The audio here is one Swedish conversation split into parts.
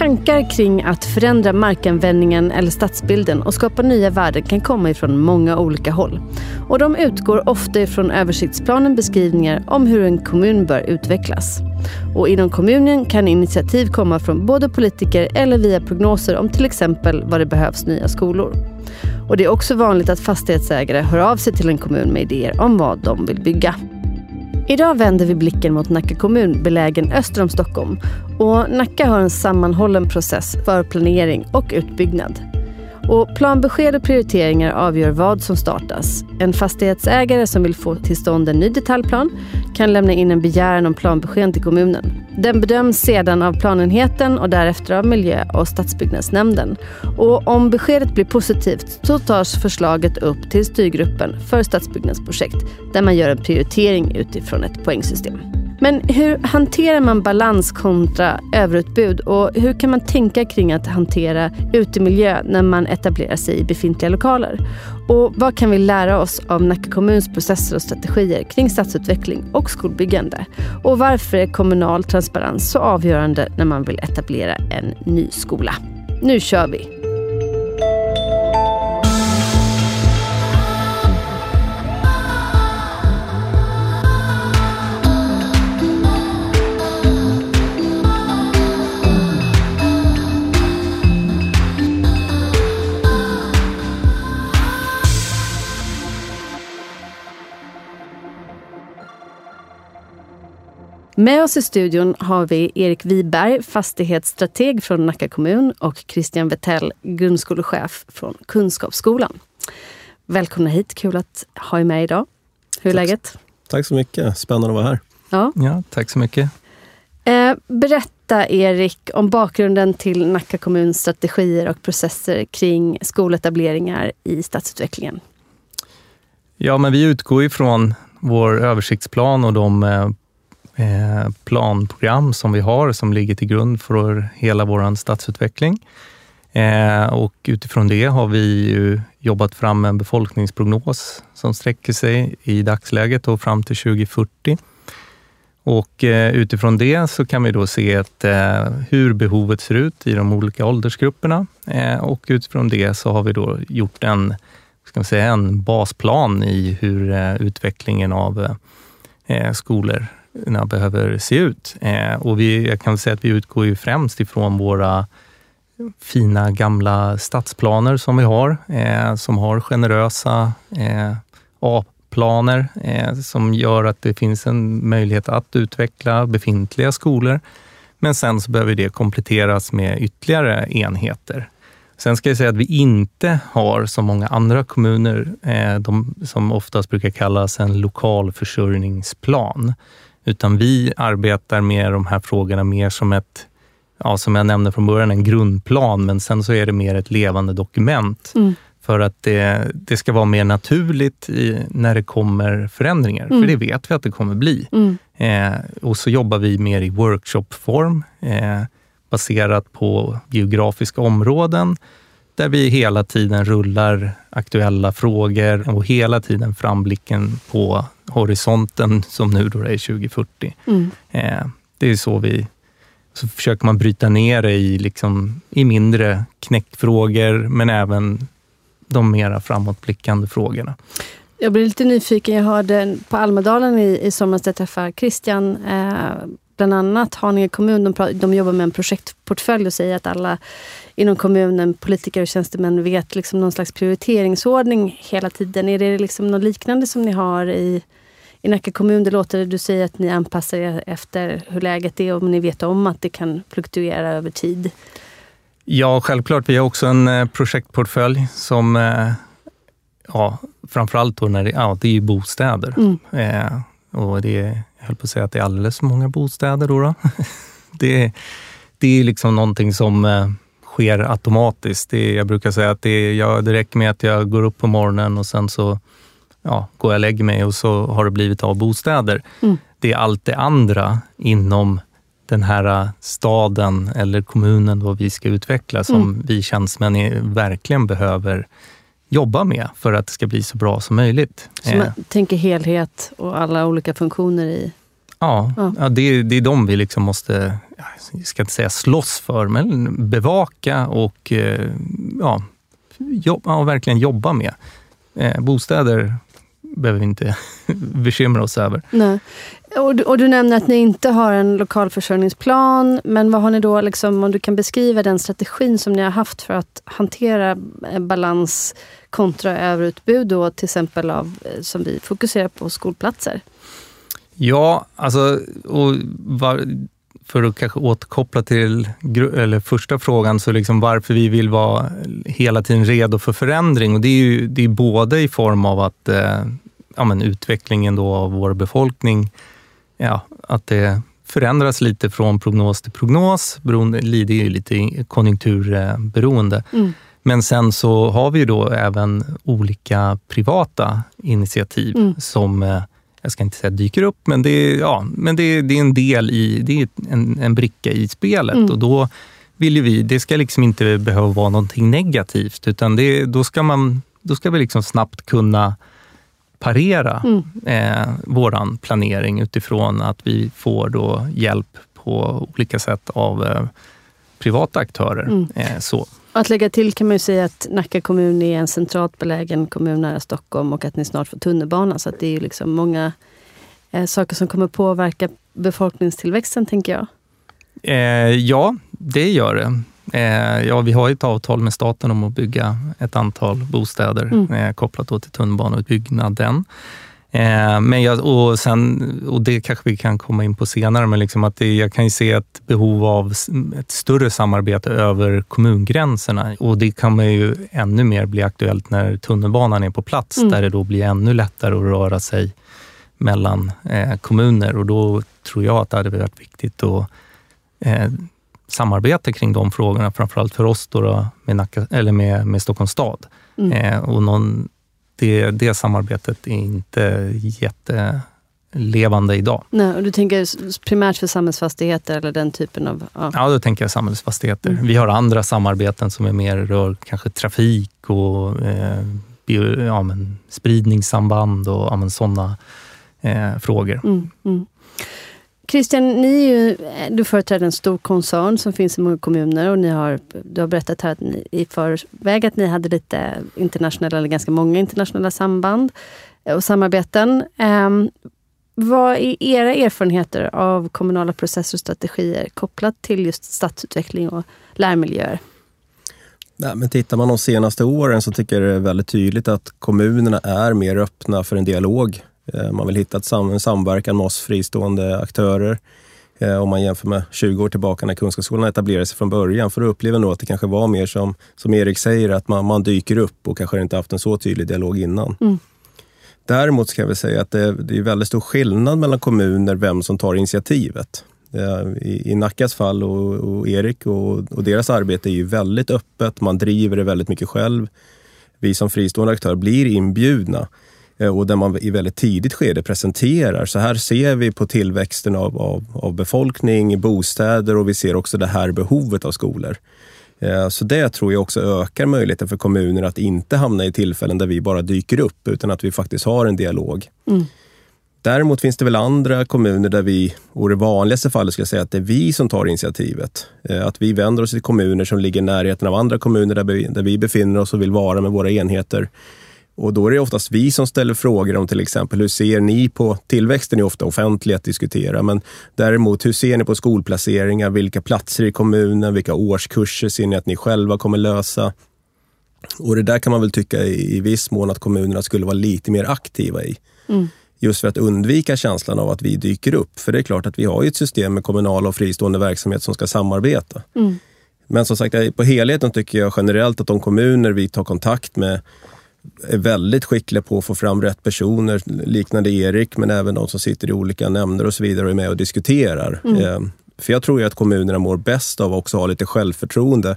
Tankar kring att förändra markanvändningen eller stadsbilden och skapa nya värden kan komma ifrån många olika håll. Och de utgår ofta ifrån översiktsplanen beskrivningar om hur en kommun bör utvecklas. Och inom kommunen kan initiativ komma från både politiker eller via prognoser om till exempel var det behövs nya skolor. Och det är också vanligt att fastighetsägare hör av sig till en kommun med idéer om vad de vill bygga. Idag vänder vi blicken mot Nacka kommun belägen öster om Stockholm. Och Nacka har en sammanhållen process för planering och utbyggnad. Och planbesked och prioriteringar avgör vad som startas. En fastighetsägare som vill få till stånd en ny detaljplan kan lämna in en begäran om planbesked till kommunen. Den bedöms sedan av planenheten och därefter av miljö och stadsbyggnadsnämnden. Och om beskedet blir positivt så tas förslaget upp till styrgruppen för stadsbyggnadsprojekt där man gör en prioritering utifrån ett poängsystem. Men hur hanterar man balans kontra överutbud och hur kan man tänka kring att hantera utemiljö när man etablerar sig i befintliga lokaler? Och vad kan vi lära oss av Nacka kommuns processer och strategier kring stadsutveckling och skolbyggande? Och varför är kommunal transparens så avgörande när man vill etablera en ny skola? Nu kör vi! Med oss i studion har vi Erik Wiberg, fastighetsstrateg från Nacka kommun och Christian Vettell, grundskolechef från Kunskapsskolan. Välkomna hit, kul att ha er med idag. Hur är tack, läget? Tack så mycket, spännande att vara här. Ja, ja tack så mycket. Eh, berätta Erik om bakgrunden till Nacka kommuns strategier och processer kring skoletableringar i stadsutvecklingen. Ja, men vi utgår ifrån vår översiktsplan och de Eh, Eh, planprogram som vi har som ligger till grund för hela vår stadsutveckling. Eh, och utifrån det har vi jobbat fram en befolkningsprognos som sträcker sig i dagsläget och fram till 2040. Och eh, utifrån det så kan vi då se ett, hur behovet ser ut i de olika åldersgrupperna. Och utifrån det så har vi då gjort en, ska man säga, en basplan i hur utvecklingen av skolor behöver se ut. Eh, och vi, jag kan säga att vi utgår ju främst ifrån våra fina gamla stadsplaner som vi har, eh, som har generösa eh, A-planer eh, som gör att det finns en möjlighet att utveckla befintliga skolor. Men sen så behöver det kompletteras med ytterligare enheter. Sen ska jag säga att vi inte har, som många andra kommuner, eh, de som oftast brukar kallas en lokal försörjningsplan. Utan vi arbetar med de här frågorna mer som ett, ja, som jag nämnde från början, en grundplan, men sen så är det mer ett levande dokument. Mm. För att det, det, ska vara mer naturligt i, när det kommer förändringar, mm. för det vet vi att det kommer bli. Mm. Eh, och så jobbar vi mer i workshopform, eh, baserat på geografiska områden, där vi hela tiden rullar aktuella frågor och hela tiden framblicken på horisonten som nu då är 2040. Mm. Eh, det är så vi så försöker man bryta ner det i, liksom, i mindre knäckfrågor, men även de mera framåtblickande frågorna. Jag blir lite nyfiken. Jag hörde på Almedalen i, i somras, jag träffade Christian, eh, bland annat Haninge kommun, de, de jobbar med en projektportfölj och säger att alla inom kommunen, politiker och tjänstemän, vet liksom någon slags prioriteringsordning hela tiden. Är det liksom något liknande som ni har i i Nacka kommun, det låter du säger att ni anpassar er efter hur läget är och ni vet om att det kan fluktuera över tid. Ja, självklart. Vi har också en eh, projektportfölj som, eh, ja, framförallt då när det, ja, det är bostäder. Mm. Eh, och det jag höll på att säga att det är alldeles för många bostäder. Då, då. det, det är liksom någonting som eh, sker automatiskt. Det, jag brukar säga att det, ja, det räcker med att jag går upp på morgonen och sen så ja, går jag och lägger mig och så har det blivit av bostäder. Mm. Det är allt det andra inom den här staden eller kommunen då vi ska utveckla som mm. vi tjänstemän verkligen behöver jobba med för att det ska bli så bra som möjligt. Så man eh. tänker helhet och alla olika funktioner i... Ja, ja. ja det, det är de vi liksom måste jag ska inte säga slåss för, men bevaka och eh, ja, jobba, och verkligen jobba med. Eh, bostäder behöver vi inte bekymra oss över. Nej. Och du, och du nämner att ni inte har en lokalförsörjningsplan, men vad har ni då, liksom, om du kan beskriva den strategin som ni har haft för att hantera balans kontra överutbud då, till exempel av, som vi fokuserar på, skolplatser? Ja, alltså, och var, för att kanske återkoppla till eller första frågan, så liksom varför vi vill vara hela tiden redo för förändring. Och det är ju det är både i form av att eh, ja, men utvecklingen då av vår befolkning, ja, att det förändras lite från prognos till prognos. Beroende, det är ju lite konjunkturberoende. Mm. Men sen så har vi då även olika privata initiativ mm. som eh, jag ska inte säga dyker upp, men det är, ja, men det, det är en del i, det är en, en bricka i spelet mm. och då vill ju vi, det ska liksom inte behöva vara någonting negativt, utan det, då, ska man, då ska vi liksom snabbt kunna parera mm. eh, våran planering utifrån att vi får då hjälp på olika sätt av eh, privata aktörer. Mm. Eh, så. Att lägga till kan man ju säga att Nacka kommun är en centralt belägen kommun nära Stockholm och att ni snart får tunnelbana. Så det är liksom många eh, saker som kommer påverka befolkningstillväxten, tänker jag. Eh, ja, det gör det. Eh, ja, vi har ett avtal med staten om att bygga ett antal bostäder mm. eh, kopplat till tunnelbaneutbyggnaden. Eh, men jag, och, sen, och det kanske vi kan komma in på senare, men liksom att det, jag kan ju se ett behov av ett större samarbete över kommungränserna. Och det kommer ju ännu mer bli aktuellt när tunnelbanan är på plats, mm. där det då blir ännu lättare att röra sig mellan eh, kommuner. Och då tror jag att det hade varit viktigt att eh, samarbeta kring de frågorna, framförallt för oss då, då med, Nacka, eller med, med Stockholms stad. Mm. Eh, och någon det, det samarbetet är inte jättelevande idag. Nej, och du tänker primärt för samhällsfastigheter eller den typen av... Ja, ja då tänker jag samhällsfastigheter. Mm. Vi har andra samarbeten som är mer rör kanske trafik och eh, bio, ja, men spridningssamband och ja, sådana eh, frågor. Mm, mm. Christian, ni är ju, du företräder en stor koncern som finns i många kommuner och ni har, du har berättat här att ni, i förväg att ni hade lite internationella, eller ganska många internationella samband eh, och samarbeten. Um, vad är era erfarenheter av kommunala processer och strategier kopplat till just stadsutveckling och lärmiljöer? Nej, men tittar man de senaste åren så tycker jag det är väldigt tydligt att kommunerna är mer öppna för en dialog man vill hitta en samverkan med oss fristående aktörer. Eh, om man jämför med 20 år tillbaka när Kunskapsskolan etablerade sig från början. För då upplever nog att det kanske var mer som, som Erik säger, att man, man dyker upp och kanske inte haft en så tydlig dialog innan. Mm. Däremot ska jag väl säga att det, det är väldigt stor skillnad mellan kommuner vem som tar initiativet. I, I Nackas fall och, och Erik och, och, deras arbete är ju väldigt öppet. Man driver det väldigt mycket själv. Vi som fristående aktör blir inbjudna Eh, och där man i väldigt tidigt skede presenterar. Så här ser vi på tillväxten av, av, av befolkning, bostäder och vi ser också det här behovet av skolor. Eh, så det tror jag också ökar möjligheten för kommuner att inte hamna i tillfällen där vi bara dyker upp, utan att vi faktiskt har en dialog. Mm. Däremot finns det väl andra kommuner där vi, och det vanligaste fallet skulle jag säga att det är vi som tar initiativet. Eh, att vi vänder oss till kommuner som ligger i närheten av andra kommuner där vi, där vi befinner oss och vill vara med våra enheter. Och då är det oftast vi som ställer frågor om till exempel hur ser ni på, tillväxten är ofta offentlig att diskutera, men däremot hur ser ni på skolplaceringar, vilka platser i kommunen, vilka årskurser ser ni att ni själva kommer lösa? Och det där kan man väl tycka i, i viss mån att kommunerna skulle vara lite mer aktiva i. Mm. Just för att undvika känslan av att vi dyker upp. För det är klart att vi har ett system med kommunal och fristående verksamhet som ska samarbeta. Mm. Men som sagt, på helheten tycker jag generellt att de kommuner vi tar kontakt med är väldigt skickliga på att få fram rätt personer, liknande Erik, men även de som sitter i olika nämnder och så vidare och är med och diskuterar. Mm. Eh, för jag tror ju att kommunerna mår bäst av att också ha lite självförtroende.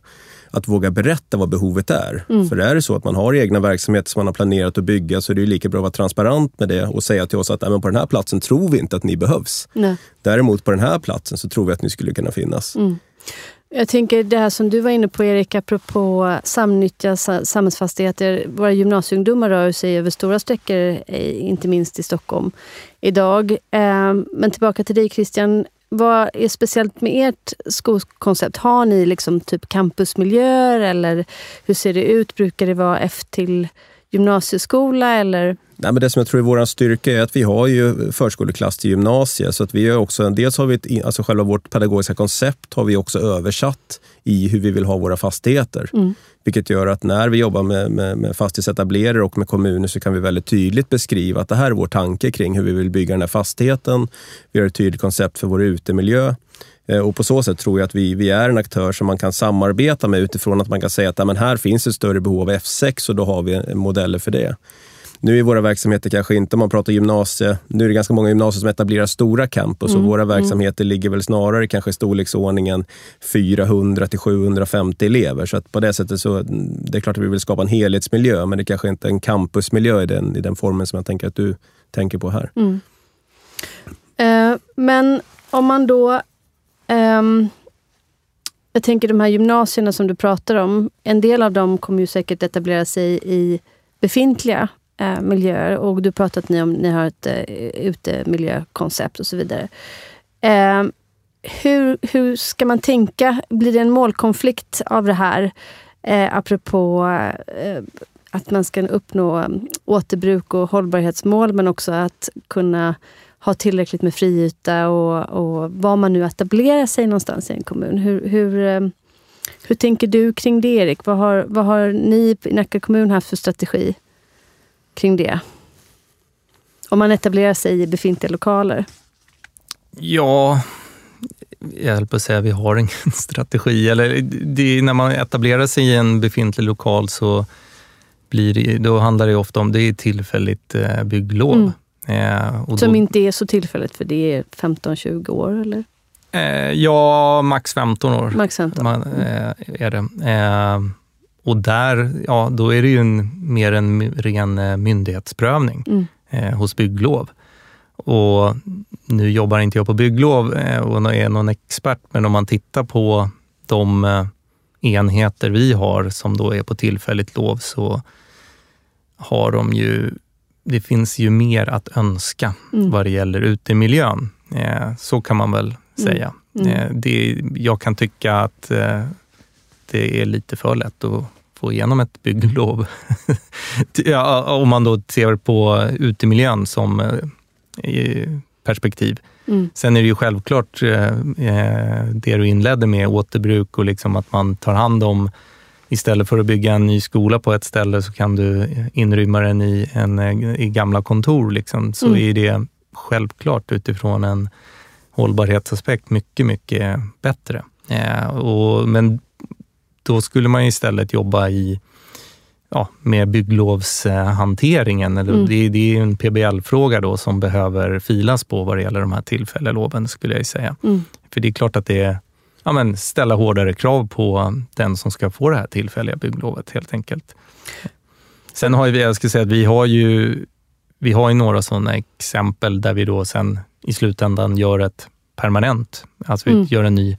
Att våga berätta vad behovet är. Mm. För är det så att man har egna verksamheter som man har planerat att bygga så är det lika bra att vara transparent med det och säga till oss att på den här platsen tror vi inte att ni behövs. Nej. Däremot på den här platsen så tror vi att ni skulle kunna finnas. Mm. Jag tänker det här som du var inne på Erik, apropå samnyttja samhällsfastigheter. Våra gymnasieungdomar rör sig över stora sträckor, eh, inte minst i Stockholm idag. Ehm, men tillbaka till dig Christian. vad är speciellt med ert skolkoncept? Har ni liksom typ campusmiljöer eller hur ser det ut? Brukar det vara F till gymnasieskola eller? Nej, men det som jag tror är vår styrka är att vi har ju förskoleklass till gymnasiet. Så att vi är också, dels har vi ett, alltså själva vårt pedagogiska koncept har vi också översatt i hur vi vill ha våra fastigheter. Mm. Vilket gör att när vi jobbar med, med, med fastighetsetablerare och med kommuner så kan vi väldigt tydligt beskriva att det här är vår tanke kring hur vi vill bygga den här fastigheten. Vi har ett tydligt koncept för vår utemiljö. Eh, och på så sätt tror jag att vi, vi är en aktör som man kan samarbeta med utifrån att man kan säga att ja, men här finns ett större behov av F6 och då har vi modeller för det. Nu är våra verksamheter kanske inte, om man pratar gymnasie, nu är det ganska många gymnasier som etablerar stora campus mm. och våra mm. verksamheter mm. ligger väl snarare kanske i storleksordningen 400 till 750 elever. Så att på det sättet så, det är klart att vi vill skapa en helhetsmiljö, men det kanske inte är en campusmiljö i den, i den formen som jag tänker att du tänker på här. Mm. Uh, men om man då um jag tänker de här gymnasierna som du pratar om, en del av dem kommer ju säkert etablera sig i befintliga eh, miljöer. Och du pratat ni om ni har ett eh, utemiljökoncept och så vidare. Eh, hur, hur ska man tänka? Blir det en målkonflikt av det här? Eh, apropå eh, att man ska uppnå eh, återbruk och hållbarhetsmål, men också att kunna ha tillräckligt med friyta och, och var man nu etablerar sig någonstans i en kommun. Hur, hur, eh, hur tänker du kring det, Erik? Vad har, vad har ni i Nacka kommun haft för strategi? Kring det? Om man etablerar sig i befintliga lokaler? Ja, jag höll på att säga vi har ingen strategi. Eller det, när man etablerar sig i en befintlig lokal så blir det, då handlar det ofta om det är tillfälligt eh, bygglov. Mm. Eh, Som då, inte är så tillfälligt för det är 15-20 år eller? Eh, ja, max 15 år. Max 15. Man, eh, är det. Och där, ja, då är det ju en, mer en ren eh, myndighetsprövning mm. eh, hos bygglov. Och nu jobbar inte jag på bygglov eh, och är någon expert, men om man tittar på de eh, enheter vi har som då är på tillfälligt lov så har de ju, det finns ju mer att önska mm. vad det gäller utemiljön. Eh, så kan man väl mm. säga. Mm. Eh, det, jag kan tycka att det är lite för lätt att få igenom ett bygglov. ja, om man då ser på utemiljön som eh, perspektiv. Mm. Sen är det ju självklart eh, eh, det du inledde med, återbruk och liksom att man tar hand om Istället för att bygga en ny skola på ett ställe så kan du inrymma den i, en, i gamla kontor. Liksom. Så mm. är det självklart utifrån en hållbarhetsaspekt mycket, mycket bättre. Eh, och, men då skulle man istället jobba i ja, med bygglovshanteringen. mm. det, det, är en PBL-fråga då som behöver filas på vad det gäller de här tillfälliga loven, skulle jag säga. Mm. För det är klart att det är ja, men ställa hårdare krav på den som ska få det här tillfälliga bygglovet helt enkelt. Sen har vi, jag ska säga att vi har ju, vi har ju några sådana exempel där vi då sen i slutändan gör ett permanent, alltså vi mm. gör en ny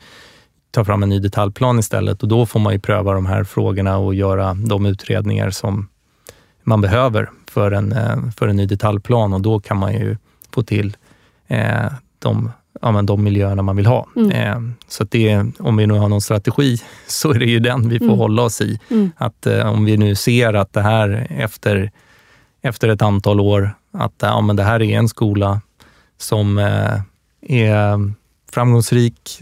ta fram en ny detaljplan istället och då får man ju pröva de här frågorna och göra de utredningar som man behöver för en, eh, för en ny detaljplan och då kan man ju få till eh, de, ja, de miljöerna man vill ha. Mm. Eh, så det, om vi nu har någon strategi så är det ju den vi får mm. hålla oss i. Mm. Att eh, om vi nu ser att det här efter, efter ett antal år, att ja, men det här är en skola som är framgångsrik,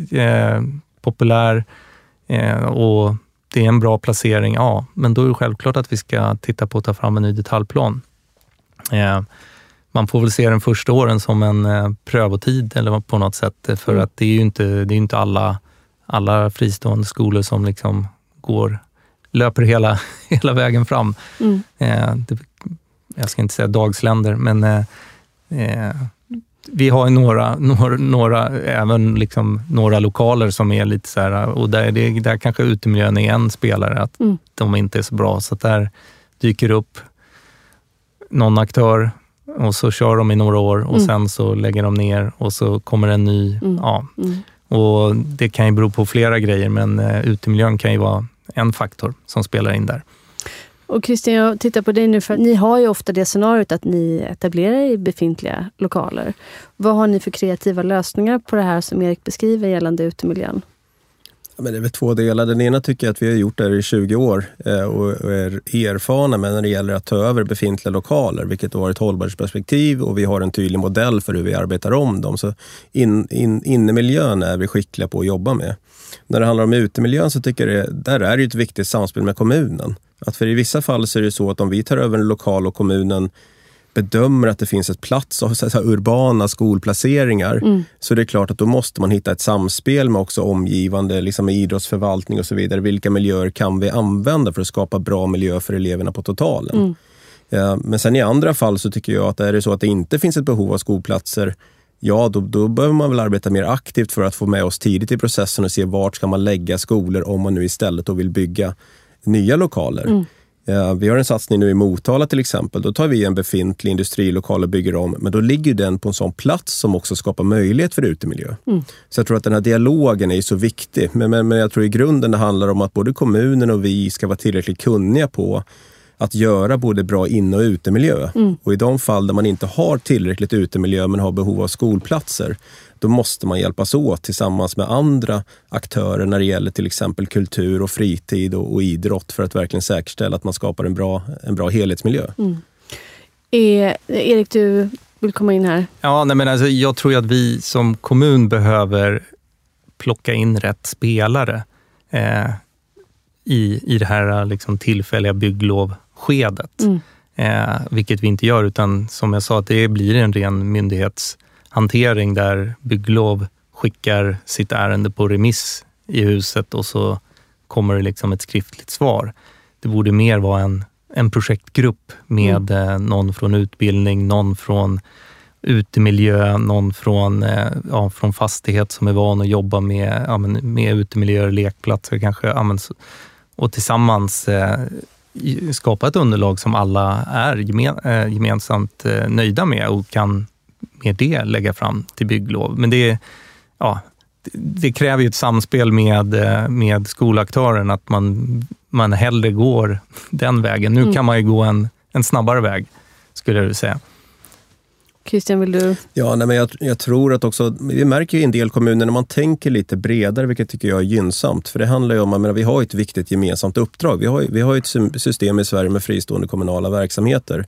populär eh, och det är en bra placering, ja, men då är det självklart att vi ska titta på att ta fram en ny detaljplan. Eh, man får väl se den första åren som en eh, prövotid eller på något sätt, för mm. att det är ju inte, det är inte alla, alla fristående skolor som liksom går, löper hela, hela vägen fram. Mm. Eh, det, jag ska inte säga dagsländer, men eh, eh, vi har några, några, några, även liksom några lokaler som är lite så här, och där, det, där kanske utemiljön är en spelare, att mm. de inte är så bra. Så där dyker upp någon aktör och så kör de i några år och mm. sen så lägger de ner och så kommer en ny. Mm. Ja. Mm. Och Det kan ju bero på flera grejer, men uh, utemiljön kan ju vara en faktor som spelar in där. Och Christian, jag tittar på dig nu, för ni har ju ofta det scenariot att ni etablerar i befintliga lokaler. Vad har ni för kreativa lösningar på det här som Erik beskriver gällande utemiljön? men det är väl två delar. Den ena tycker jag att vi har gjort det i 20 år eh, och är erfarna med när det gäller att ta över befintliga lokaler, vilket har ett hållbarhetsperspektiv och vi har en tydlig modell för hur vi arbetar om dem. Så in, in, innemiljön är vi skickliga på att jobba med. När det handlar om utemiljön så tycker jag det, där är det ett viktigt samspel med kommunen. Att för i vissa fall så är det så att om vi tar över en lokal och kommunen bedömer att det finns ett plats av så här, urbana skolplaceringar mm. så det är klart att då måste man hitta ett samspel med också omgivande liksom med idrottsförvaltning och så vidare. Vilka miljöer kan vi använda för att skapa bra miljö för eleverna på totalen? Mm. Ja, men sen i andra fall så tycker jag att är det så att det inte finns ett behov av skolplatser Ja, då, då behöver man väl arbeta mer aktivt för att få med oss tidigt i processen och se vart ska man lägga skolor om man nu istället då vill bygga nya lokaler. Mm. Vi har en satsning nu i Motala till exempel. Då tar vi en befintlig industrilokal och bygger om, men då ligger den på en sån plats som också skapar möjlighet för utemiljö. Mm. Så jag tror att den här dialogen är så viktig. Men, men, men jag tror i grunden det handlar om att både kommunen och vi ska vara tillräckligt kunniga på att göra både bra inne och utemiljö. Mm. Och i de fall där man inte har tillräckligt utemiljö men har behov av skolplatser, då måste man hjälpas åt tillsammans med andra aktörer när det gäller till exempel kultur och fritid och, och idrott för att verkligen säkerställa att man skapar en bra, en bra helhetsmiljö. Mm. E Erik, du vill komma in här. Ja, nej men alltså, jag tror att vi som kommun behöver plocka in rätt spelare eh, i, i det här liksom, tillfälliga bygglovskedet. Mm. Eh, vilket vi inte gör, utan som jag sa, att det blir en ren myndighets hantering där bygglov skickar sitt ärende på remiss i huset och så kommer det liksom ett skriftligt svar. Det borde mer vara en, en projektgrupp med mm. Eh, någon från utbildning, någon från utemiljö, någon från, eh, ja, från fastighet som är van att jobba med, ja, med utemiljöer, lekplatser kanske. Ja, och tillsammans eh, skapa ett underlag som alla är gemen, eh, gemensamt eh, nöjda med och kan med det lägga fram till bygglov. Men det, ja, det kräver ju ett samspel med, med skolaktören, att man, man hellre går den vägen. Nu mm. kan man ju gå en, en snabbare väg, skulle jag säga. Christian, vill du? Ja, nej, men jag, jag, tror att också, vi märker i en del kommuner när man tänker lite bredare, vilket tycker jag är gynnsamt. För det handlar ju om, att vi har ett viktigt gemensamt uppdrag. Vi har, vi har ett system i Sverige med fristående kommunala verksamheter.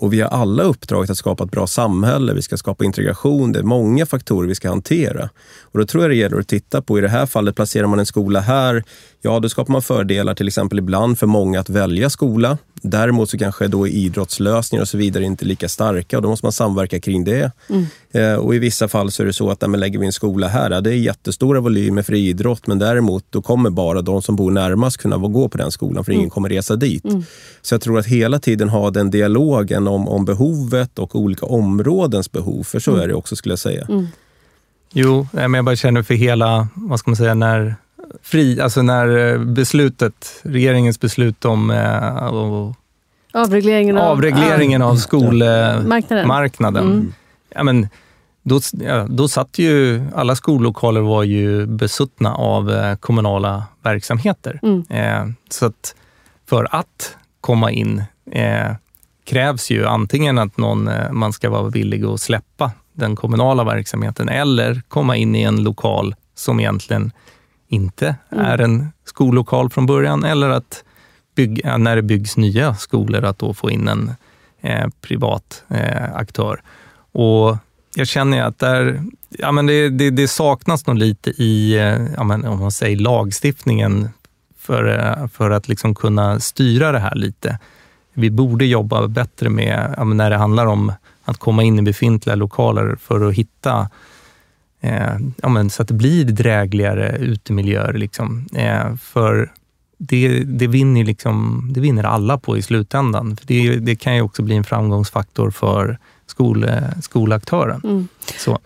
Och vi har alla uppdraget att skapa ett bra samhälle, vi ska skapa integration, det är många faktorer vi ska hantera. Och då tror jag det gäller att titta på, i det här fallet placerar man en skola här, ja då skapar man fördelar till exempel ibland för många att välja skola. Däremot så kanske då idrottslösningar och så vidare inte är lika starka och då måste man samverka kring det. Mm. Eh, och i vissa fall så är det så att, men lägger vi en skola här, det är jättestora volymer för idrott men däremot då kommer bara de som bor närmast kunna gå på den skolan för mm. ingen kommer resa dit. Mm. Så jag tror att hela tiden ha den dialogen om, om behovet och olika områdens behov, för så mm. är det också skulle jag säga. Mm. Jo, men jag bara känner för hela, vad ska man säga, när fri, alltså när eh, beslutet, regeringens beslut om eh, avregleringen av, avregleringen av skolmarknaden. Ja, men, då, ja, då satt ju alla skollokaler var ju besuttna av eh, kommunala verksamheter. Mm. Eh, så att för att komma in eh, krävs ju antingen att någon, eh, man ska vara villig att släppa den kommunala verksamheten eller komma in i en lokal som egentligen inte mm. är en skollokal från början eller att bygga, när det byggs nya skolor, att då få in en eh, privat eh, aktör. Och jag känner att där, ja, men det, det, det saknas nog lite i eh, ja, men om man säger lagstiftningen för, eh, för att liksom kunna styra det här lite. Vi borde jobba bättre med, ja, när det handlar om att komma in i befintliga lokaler för att hitta eh, ja, men, så att det blir drägligare utemiljöer. Liksom. Eh, för det, det, vinner liksom, det vinner alla på i slutändan. För det, det kan ju också bli en framgångsfaktor för skol, eh, skolaktören. Mm. Så.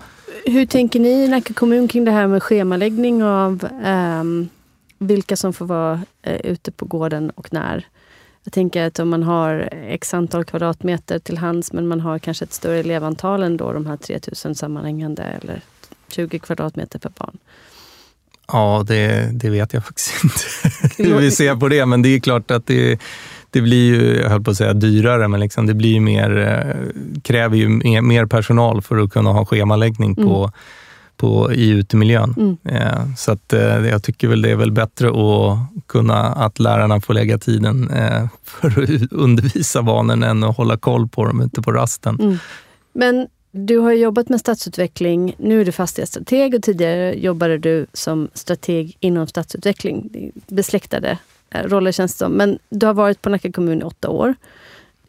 Hur tänker ni i Nacka kommun kring det här med schemaläggning av eh, vilka som får vara eh, ute på gården och när? Jag tänker att om man har x antal kvadratmeter till hands men man har kanske ett större elevantal än då de här 3000 sammanhängande eller 20 kvadratmeter per barn. Ja, det, det vet jag faktiskt inte hur vi ser på det, men det är klart att det, det blir ju, jag höll på att säga dyrare, men liksom det blir mer, eh, kräver ju mer, mer personal för att kunna ha schemaläggning på, mm. på, i utemiljön. Mm. Eh, så att, eh, jag tycker väl det är väl bättre att kunna, att lärarna får lägga tiden för att undervisa barnen än att hålla koll på dem ute på rasten. Mm. Men du har jobbat med stadsutveckling. Nu är du fastighetsstrateg och tidigare jobbade du som strateg inom stadsutveckling. Besläktade eh, Eh, roller känns det som. Men du har varit på Nacka kommun i åtta år.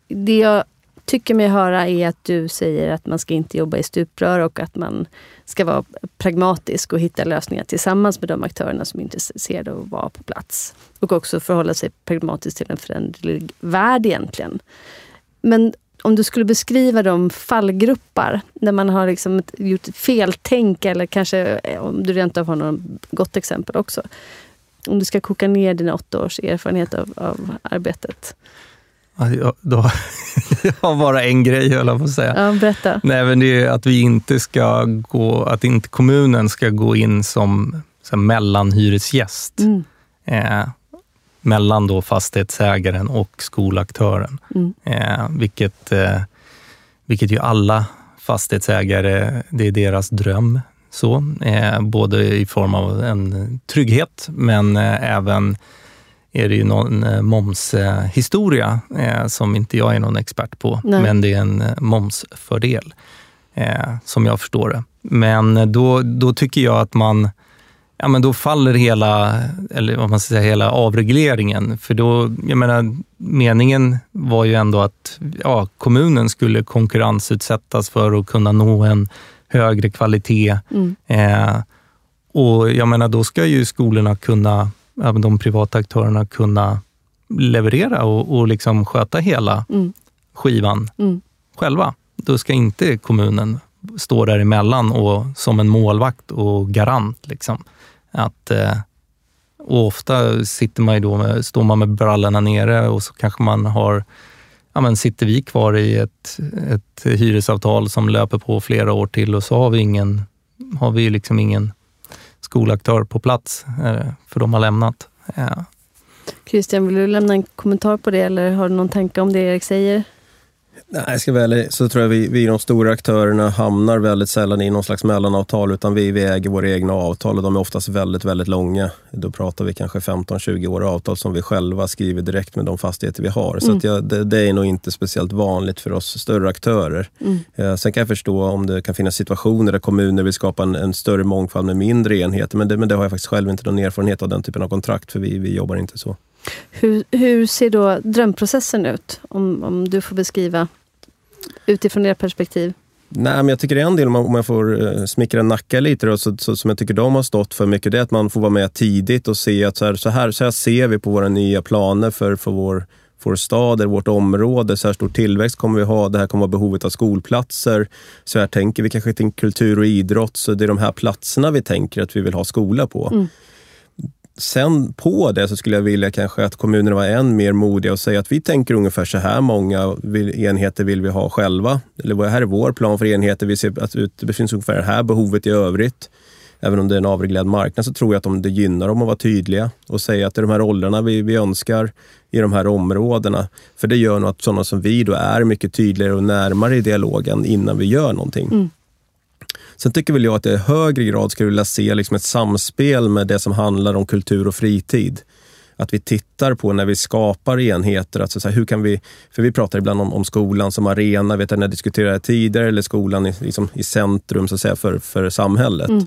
Det jag tycker mig höra är att du säger att man ska inte jobba i stuprör och att man ska vara pragmatisk och hitta lösningar tillsammans med de aktörerna som är intresserade av att vara på plats. Och också förhålla sig pragmatiskt till en föränderlig värld egentligen. Men om du skulle beskriva de fallgruppar där man har liksom gjort feltänk eller kanske eh, om du rent av har något gott exempel också. Om du ska koka ner dina åtta års erfarenhet av, av arbetet. Ja, då, jag har bara en grej, höll jag på att säga. Ja, berätta. Nej, men det är att vi inte ska gå, att inte kommunen ska gå in som, som mellanhyresgäst. Mm. Eh, mellan då fastighetsägaren och skolaktören. Mm. Eh, vilket, eh, vilket ju alla fastighetsägare, det är deras dröm. Så, eh, både i form av en trygghet, men eh, även är det ju någon eh, momshistoria eh, som inte jag är någon expert på, Nej. men det är en momsfördel som jag förstår det. Men då, då tycker jag att man ja, men då faller hela, eller vad man ska säga, hela avregleringen. För då, jag menar, meningen var ju ändå att ja, kommunen skulle konkurrensutsättas för att kunna nå en högre kvalitet. Mm. Eh, och jag menar, då ska ju skolorna kunna, ja, de privata aktörerna kunna leverera och, och liksom sköta hela mm. skivan mm. själva. Då ska inte kommunen stå däremellan och som en målvakt och garant. Liksom. Att, eh, och ofta sitter man då med, står man med brallorna nere och så kanske man har ja, men sitter vi kvar i ett, ett hyresavtal som löper på flera år till och så har vi ingen, har vi liksom ingen skolaktör på plats, eh, för de har lämnat. Ja. Christian, vill du lämna en kommentar på det eller har du någon tanke om det Erik säger? Nej, jag ska väl, så tror jag vi, vi de stora aktörerna hamnar väldigt sällan i någon slags mellanavtal utan vi, vi äger våra egna avtal och de är oftast väldigt, väldigt långa. Då pratar vi kanske 15-20 år avtal som vi själva skriver direkt med de fastigheter vi har. Så mm. jag, det, det, är nog inte speciellt vanligt för oss större aktörer. Mm. Eh, sen kan jag förstå om det kan finnas situationer där kommuner vill skapa en, en större mångfald med mindre enheter men det, men det har jag faktiskt själv inte någon erfarenhet av den typen av kontrakt för vi, vi jobbar inte så. Hur, hur ser då drömprocessen ut? Om, om du får beskriva utifrån ert perspektiv? Nej, men jag tycker en del, om jag får eh, smickra Nacka lite, då, så, så, som jag tycker de har stått för mycket, det är att man får vara med tidigt och se att så här, så här, så här ser vi på våra nya planer för, för vår, vår stad eller vårt område. Så här stor tillväxt kommer vi ha. Det här kommer vara behovet av skolplatser. Så här tänker vi kanske till kultur och idrott. Så det är de här platserna vi tänker att vi vill ha skola på. Mm. Sen på det så skulle jag vilja kanske att kommunerna var än mer modiga och säga att vi tänker ungefär så här många enheter vill vi ha själva. Eller vad här är vår plan för enheter. Vi ser att det finns ungefär det här behovet i övrigt. Även om det är en avreglerad marknad så tror jag att de, det gynnar dem att vara tydliga och säga att det är de här rollerna vi, vi önskar i de här områdena. För det gör nog att sådana som vi då är mycket tydligare och närmare i dialogen innan vi gör någonting. Mm. Sen tycker väl jag att jag i högre grad skulle vilja se liksom ett samspel med det som handlar om kultur och fritid. Att vi tittar på när vi skapar enheter, alltså så här, hur kan vi, för vi pratar ibland om, om skolan som arena, vet jag, när jag diskuterade tidigare, eller skolan i, liksom, i centrum så att säga, för, för samhället. Mm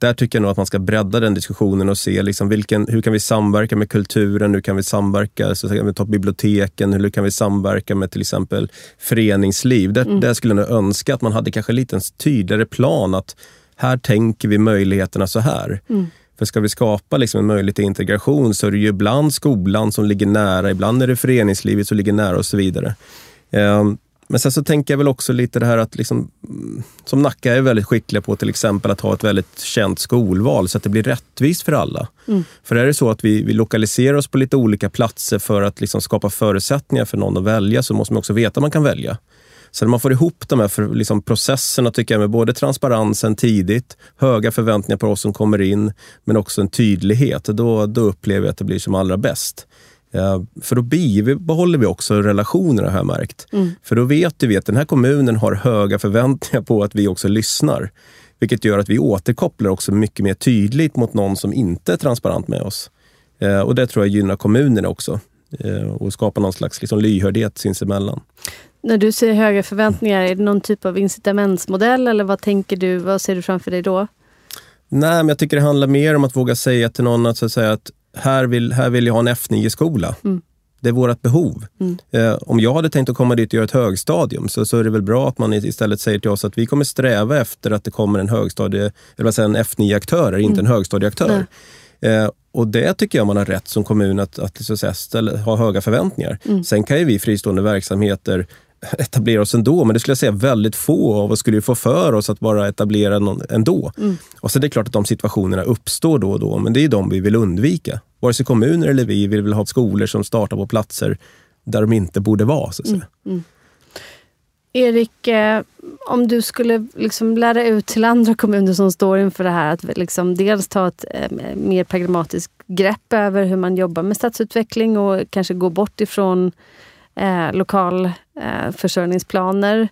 där tycker jag nog att man ska bredda den diskussionen och se liksom vilken, hur kan vi samverka med kulturen, hur kan vi samverka, så kan vi ta biblioteken, hur kan vi samverka med till exempel föreningsliv. Där, mm. där skulle jag önska att man hade kanske lite en tydligare plan att här tänker vi möjligheterna så här. Mm. För ska vi skapa liksom en möjlighet till integration så är det ju ibland skolan som ligger nära, ibland är det föreningslivet som ligger nära och så vidare. Um, men sen så tänker jag väl också lite det här att, liksom, som Nacka är väldigt skickliga på till exempel att ha ett väldigt känt skolval så att det blir rättvist för alla. Mm. För är det så att vi, vi lokaliserar oss på lite olika platser för att liksom skapa förutsättningar för någon att välja så måste man också veta att man kan välja. Så när man får ihop de här för, liksom, processerna tycker jag med både transparensen tidigt, höga förväntningar på oss som kommer in, men också en tydlighet, då, då upplever jag att det blir som allra bäst. Eh, för då behåller vi också relationerna har jag märkt. Mm. För då vet vi att den här kommunen har höga förväntningar på att vi också lyssnar. Vilket gör att vi återkopplar också mycket mer tydligt mot någon som inte är transparent med oss. Eh, och det tror jag gynnar kommunerna också eh, och skapar någon slags liksom lyhördhet sinsemellan. När du säger höga förväntningar, är det någon typ av incitamentsmodell eller vad tänker du? Vad ser du framför dig då? Nej, men jag tycker det handlar mer om att våga säga till någon att, så att, säga, att här, vill, här vill jag ha en F9-skola. Mm. Det är vårt behov. Mm. Eh, om jag hade tänkt att komma dit och göra ett högstadium så, så är det väl bra att man istället säger till oss att vi kommer sträva efter att det kommer en högstadie, eller en F9-aktör, inte en Mm. högstadieaktör. Eh, och det tycker jag man har rätt som kommun att, att att säga, ställa, ha höga förväntningar. Mm. Sen kan ju vi fristående verksamheter etablera oss ändå, men det skulle jag säga väldigt få av oss skulle ju få för oss att bara etablera någon ändå. Mm. Och så är det klart att de situationerna uppstår då och då, men det är de vi vill undvika. Vare sig kommuner eller vi vill väl ha skolor som startar på platser där de inte borde vara. Så att säga. Erik, eh, om du skulle liksom lära ut till andra kommuner som står inför det här att liksom dels ta ett eh, mer pragmatiskt grepp över hur man jobbar med stadsutveckling och kanske gå bort ifrån eh, lokal eh, försörjningsplaner.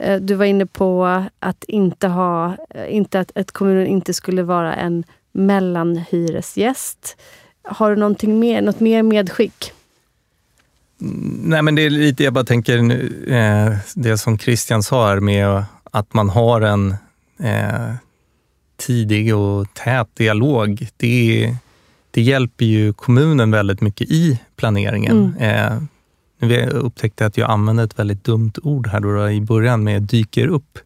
Eh, du var inne på att inte ha, eh, inte att, att kommunen inte skulle vara en mellanhyresgäst. Har du någonting mer, något mer medskick? Nej, men det är lite, jag bara tänker nu, eh, det som Christian sa här med att man har en eh, tidig och tät dialog. Det, det hjälper ju kommunen väldigt mycket i planeringen. Eh, nu upptäckte jag att jag använde ett väldigt dumt ord här då i början med dyker upp.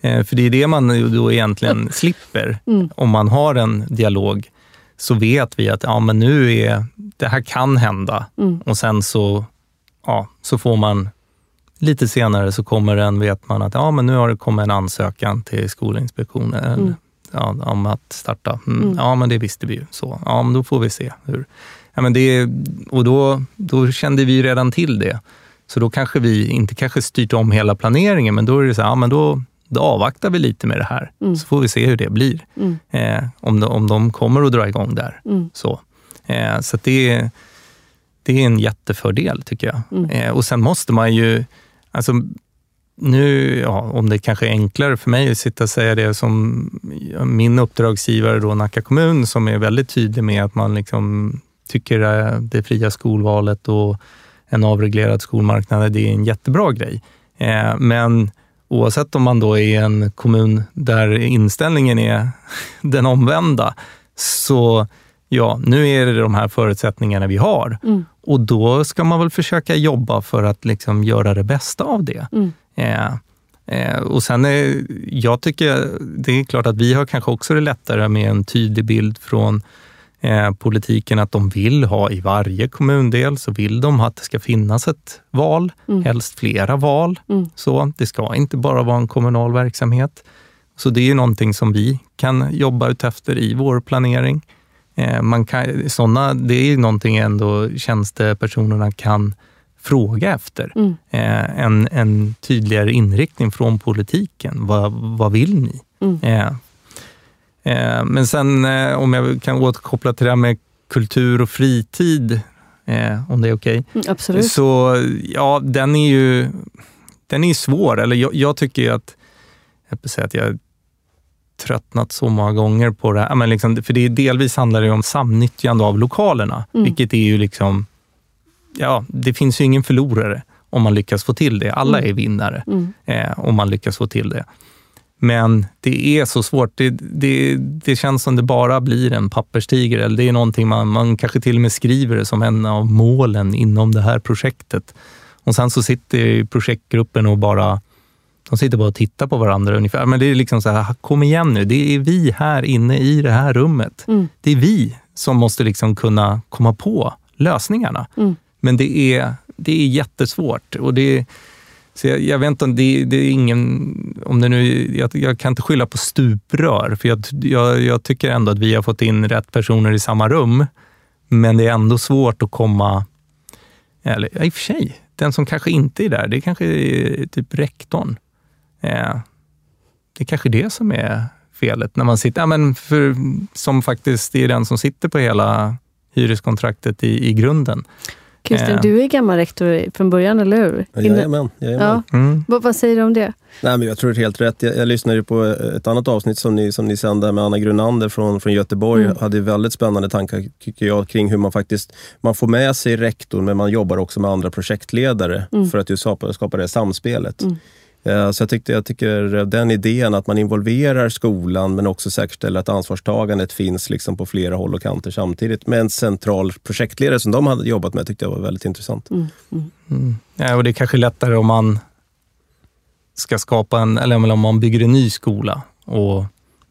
Eh, för det är det man då egentligen slipper. Mm. Om man har en dialog så vet vi att ja, men nu är, det här kan hända Mm. och sen så, ja, så får man lite senare så kommer den, vet man att ja, men nu har det kommit en ansökan till Skolinspektionen Mm. ja, om att starta. Mm, Mm. Ja, men det visste vi ju. Så, ja, men då får vi se. hur. Ja, men det, och då, då kände vi redan till det. Så då kanske vi inte kanske styrt om hela planeringen, men då är det så här, ja, men då, då avvaktar vi lite med det här. Mm. Så får vi se hur det blir. Mm. Eh, om, de, om de kommer att dra igång där. Mm. Så, eh, så det, det är en jättefördel tycker jag. Mm. Eh, och sen måste man ju, alltså, nu, ja, om det kanske är enklare för mig att sitta och säga det som min uppdragsgivare då, Nacka kommun, som är väldigt tydlig med att man liksom tycker eh, det fria skolvalet och en avreglerad skolmarknad, det är en jättebra grej. Eh, men oavsett om man då är i en kommun där inställningen är den omvända, så ja, nu är det de här förutsättningarna vi har. Mm. Och då ska man väl försöka jobba för att liksom göra det bästa av det. Mm. Eh, eh, och sen är, jag tycker, det är klart att vi har kanske också det lättare med en tydlig bild från eh, politiken att de vill ha i varje kommundel så vill de att det ska finnas ett val, Mm. helst flera val. Mm. Så Det ska inte bara vara en kommunal verksamhet. Så det är någonting som vi kan jobba utefter i vår planering. Eh, man kan, såna, det är ju någonting ändå tjänstepersonerna kan fråga efter. Mm. Eh, en, en tydligare inriktning från politiken. Vad, vad vill ni? Mm. Eh, men sen eh, om jag kan återkoppla till det här med kultur och fritid, eh, om det är okej. Mm, absolut. Så ja, den är ju den är svår. Eller jag, jag tycker att, jag får säga att jag tröttnat så många gånger på det här. Men liksom, för det är delvis handlar det om samnyttjande av lokalerna, Mm. vilket är ju liksom, ja, det finns ju ingen förlorare om man lyckas få till det. Alla Mm. är vinnare Mm. eh, om man lyckas få till det. Men det är så svårt. Det, det, det känns som det bara blir en papperstiger. Eller det är någonting man, man kanske till och med skriver det som en av målen inom det här projektet. Och sen så sitter projektgruppen och bara de sitter bara och tittar på varandra ungefär. Men det är liksom så här, kom igen nu. Det är vi här inne i det här rummet. Mm. Det är vi som måste liksom kunna komma på lösningarna. Mm. Men det är, det är jättesvårt. Och det, så jag, jag vet inte om det, det är ingen... Om det nu, jag, jag kan inte skylla på stuprör, för jag, jag, jag tycker ändå att vi har fått in rätt personer i samma rum. Men det är ändå svårt att komma... Eller i och för sig, den som kanske inte är där, det kanske är typ rektorn. Eh, det är kanske det som är felet. När man sitter, ja, men för, som faktiskt är den som sitter på hela hyreskontraktet i, i grunden. Christian, du är gammal rektor från början, eller hur? Jajamän. jajamän. Ja. Mm. Vad, vad, säger du om det? Nej, men jag tror det är helt rätt. Jag, jag lyssnade på ett annat avsnitt som ni, som ni sände med Anna Grunander från, från Göteborg. Mm. hade väldigt spännande tankar tycker jag, kring hur man faktiskt man får med sig rektorn, men man jobbar också med andra projektledare mm. för att just skapa, skapa det samspelet. Mm. Eh, så jag, tyckte, jag tycker den idén att man involverar skolan men också säkerställer att ansvarstagandet finns liksom på flera håll och kanter samtidigt med en central projektledare som de hade jobbat med tyckte jag var väldigt intressant. Mm. Mm. Mm. Ja, och det är kanske lättare om man ska skapa en, eller om man bygger en ny skola och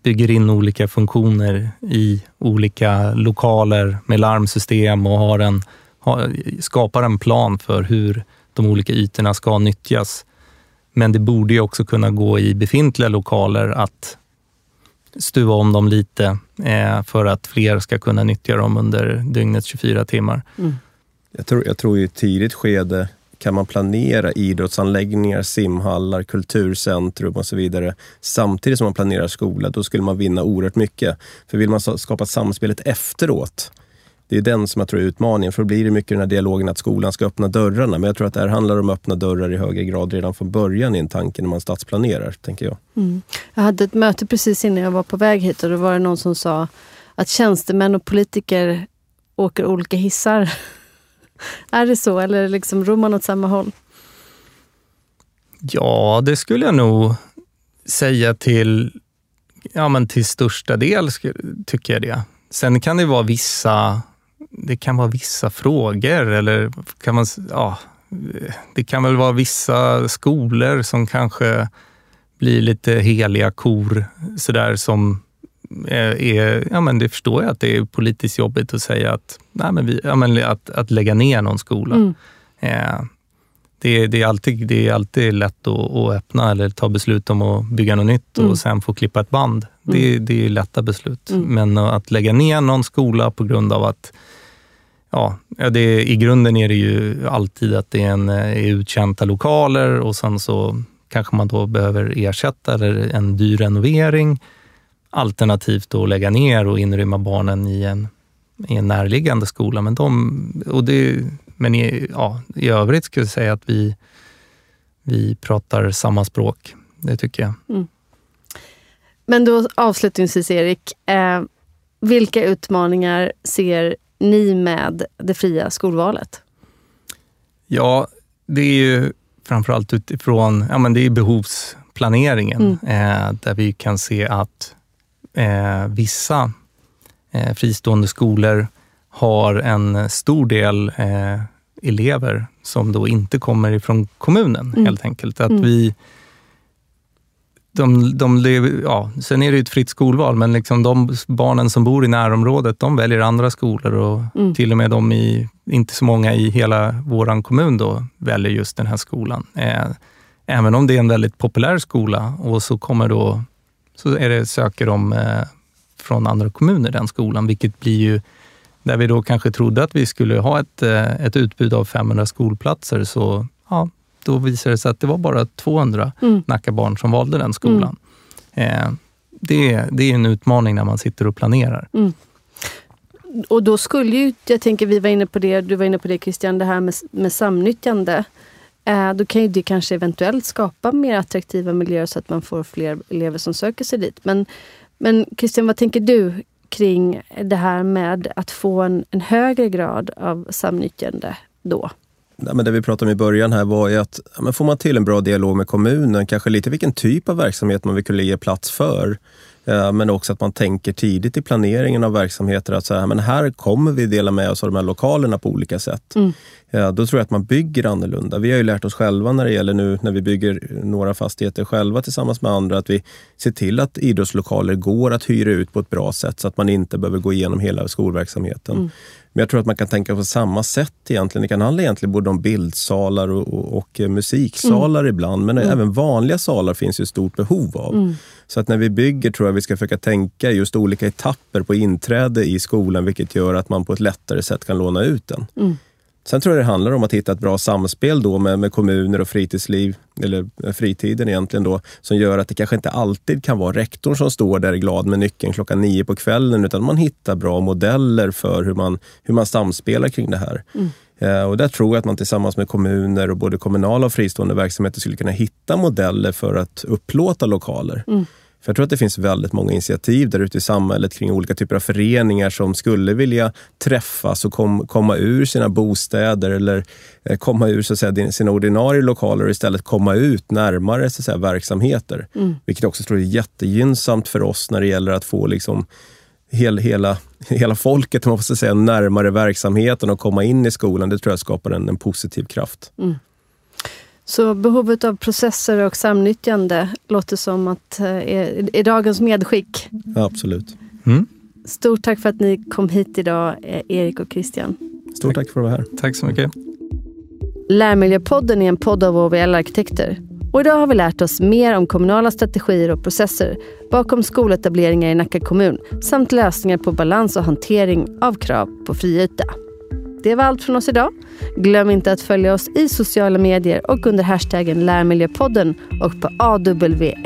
bygger in olika funktioner i olika lokaler med larmsystem och har en, har, skapar en plan för hur de olika ytorna ska nyttjas men det borde ju också kunna gå i befintliga lokaler att stuva om dem lite eh, för att fler ska kunna nyttja dem under dygnets 24 timmar. Mm. Jag, tror, jag tror i ett tidigt skede kan man planera idrottsanläggningar, simhallar, kulturcentrum och så vidare samtidigt som man planerar skola, då skulle man vinna oerhört mycket. För vill man skapa samspelet efteråt, det är den som jag tror är utmaningen. För då blir det mycket den här dialogen att skolan ska öppna dörrarna. Men jag tror att det här handlar om att öppna dörrar i högre grad redan från början i en tanke när man stadsplanerar, tänker jag. Mm. Jag hade ett möte precis innan jag var på väg hit och då var det någon som sa att tjänstemän och politiker åker olika hissar. är det så eller liksom ror man åt samma håll? Ja, det skulle jag nog säga till, ja, men till största del, tycker jag det. Sen kan det vara vissa det kan vara vissa frågor eller kan man, ja, det kan väl vara vissa skolor som kanske blir lite heliga kor sådär som är, ja men det förstår jag att det är politiskt jobbigt att säga att, nej men vi, ja men att, att lägga ner någon skola. Mm. Eh, det, det, är alltid, det är alltid lätt att, att, öppna eller ta beslut om att bygga något nytt mm. och sen få klippa ett band. Mm. Det, det är lätta beslut. Mm. Men att lägga ner någon skola på grund av att Ja, det, i grunden är det ju alltid att det är, en, eh, är uttjänta lokaler och sen så kanske man då behöver ersätta eller en dyr renovering. Alternativt då lägga ner och inrymma barnen i en, i en närliggande skola. Men, de, och det, men i, ja, i övrigt skulle jag säga att vi, vi pratar samma språk. Det tycker jag. Mm. Men då avslutningsvis Erik, eh, vilka utmaningar ser ni med det fria skolvalet? Ja, det är ju framförallt utifrån ja, men det är behovsplaneringen mm. eh, där vi kan se att eh, vissa eh, fristående skolor har en stor del eh, elever som då inte kommer ifrån kommunen mm. helt enkelt. Att mm. vi de, de ja, sen är det ett fritt skolval, men liksom de barnen som bor i närområdet, de väljer andra skolor och mm. till och med de i, inte så många i hela vår kommun då, väljer just den här skolan. Eh, även om det är en väldigt populär skola och så kommer då, så är det, söker de eh, från andra kommuner den skolan, vilket blir ju, där vi då kanske trodde att vi skulle ha ett, eh, ett utbud av 500 skolplatser, så ja, då visade det sig att det var bara 200 mm. Nackabarn som valde den skolan. Mm. Eh, det, det är en utmaning när man sitter och planerar. Mm. Och då skulle ju, jag tänker vi var inne på det, du var inne på det Christian, det här med, med samnyttjande. Eh, då kan ju det kanske eventuellt skapa mer attraktiva miljöer så att man får fler elever som söker sig dit. Men, men Christian, vad tänker du kring det här med att få en, en högre grad av samnyttjande då? Ja, men det vi pratade om i början här var ju att ja, får man till en bra dialog med kommunen, kanske lite vilken typ av verksamhet man vill kunna ge plats för. Ja, men också att man tänker tidigt i planeringen av verksamheter att så här, men här kommer vi dela med oss av de här lokalerna på olika sätt. Mm. Ja, då tror jag att man bygger annorlunda. Vi har ju lärt oss själva när det gäller nu när vi bygger några fastigheter själva tillsammans med andra att vi ser till att idrottslokaler går att hyra ut på ett bra sätt så att man inte behöver gå igenom hela skolverksamheten. Mm. Men jag tror att man kan tänka på samma sätt egentligen. Det kan handla egentligen både om bildsalar och, och, och musiksalar mm. ibland. Men mm. även vanliga salar finns ju stort behov av. Så att när vi bygger tror jag vi ska försöka tänka just olika etapper på inträde i skolan, vilket gör att man på ett lättare sätt kan låna ut den. Mm. Sen tror jag det handlar om att hitta ett bra samspel då med, med kommuner och fritidsliv, eller fritiden egentligen då, som gör att det kanske inte alltid kan vara rektorn som står där glad med nyckeln klockan nio på kvällen, utan man hittar bra modeller för hur man, hur man samspelar kring det här. Mm. Eh, och där tror jag att man tillsammans med kommuner och både kommunala och fristående verksamheter skulle kunna hitta modeller för att upplåta lokaler. Mm. För jag tror att det finns väldigt många initiativ där ute i samhället kring olika typer av föreningar som skulle vilja träffas och kom, komma ur sina bostäder eller eh, komma ur så att säga, sina ordinarie lokaler och istället komma ut närmare så att säga, verksamheter. Mm. Vilket jag också tror är jättegynnsamt för oss när det gäller att få liksom, hel, hela, hela folket man måste säga, närmare verksamheten och komma in i skolan. Det tror jag skapar en, en positiv kraft. Mm. Så behovet av processer och samnyttjande låter som att eh, är, är dagens medskick. Ja, absolut. Mm. Stort tack för att ni kom hit idag, eh, Erik och Christian. Stort tack för att vara här. Tack så mycket. Lärmiljöpodden är en podd av OVL Arkitekter. Och idag har vi lärt oss mer om kommunala strategier och processer bakom skoletableringar i Nacka kommun samt lösningar på balans och hantering av krav på friyta. Det var allt från oss idag. Glöm inte att följa oss i sociala medier och under hashtaggen Lärmiljöpodden och på awlark.se.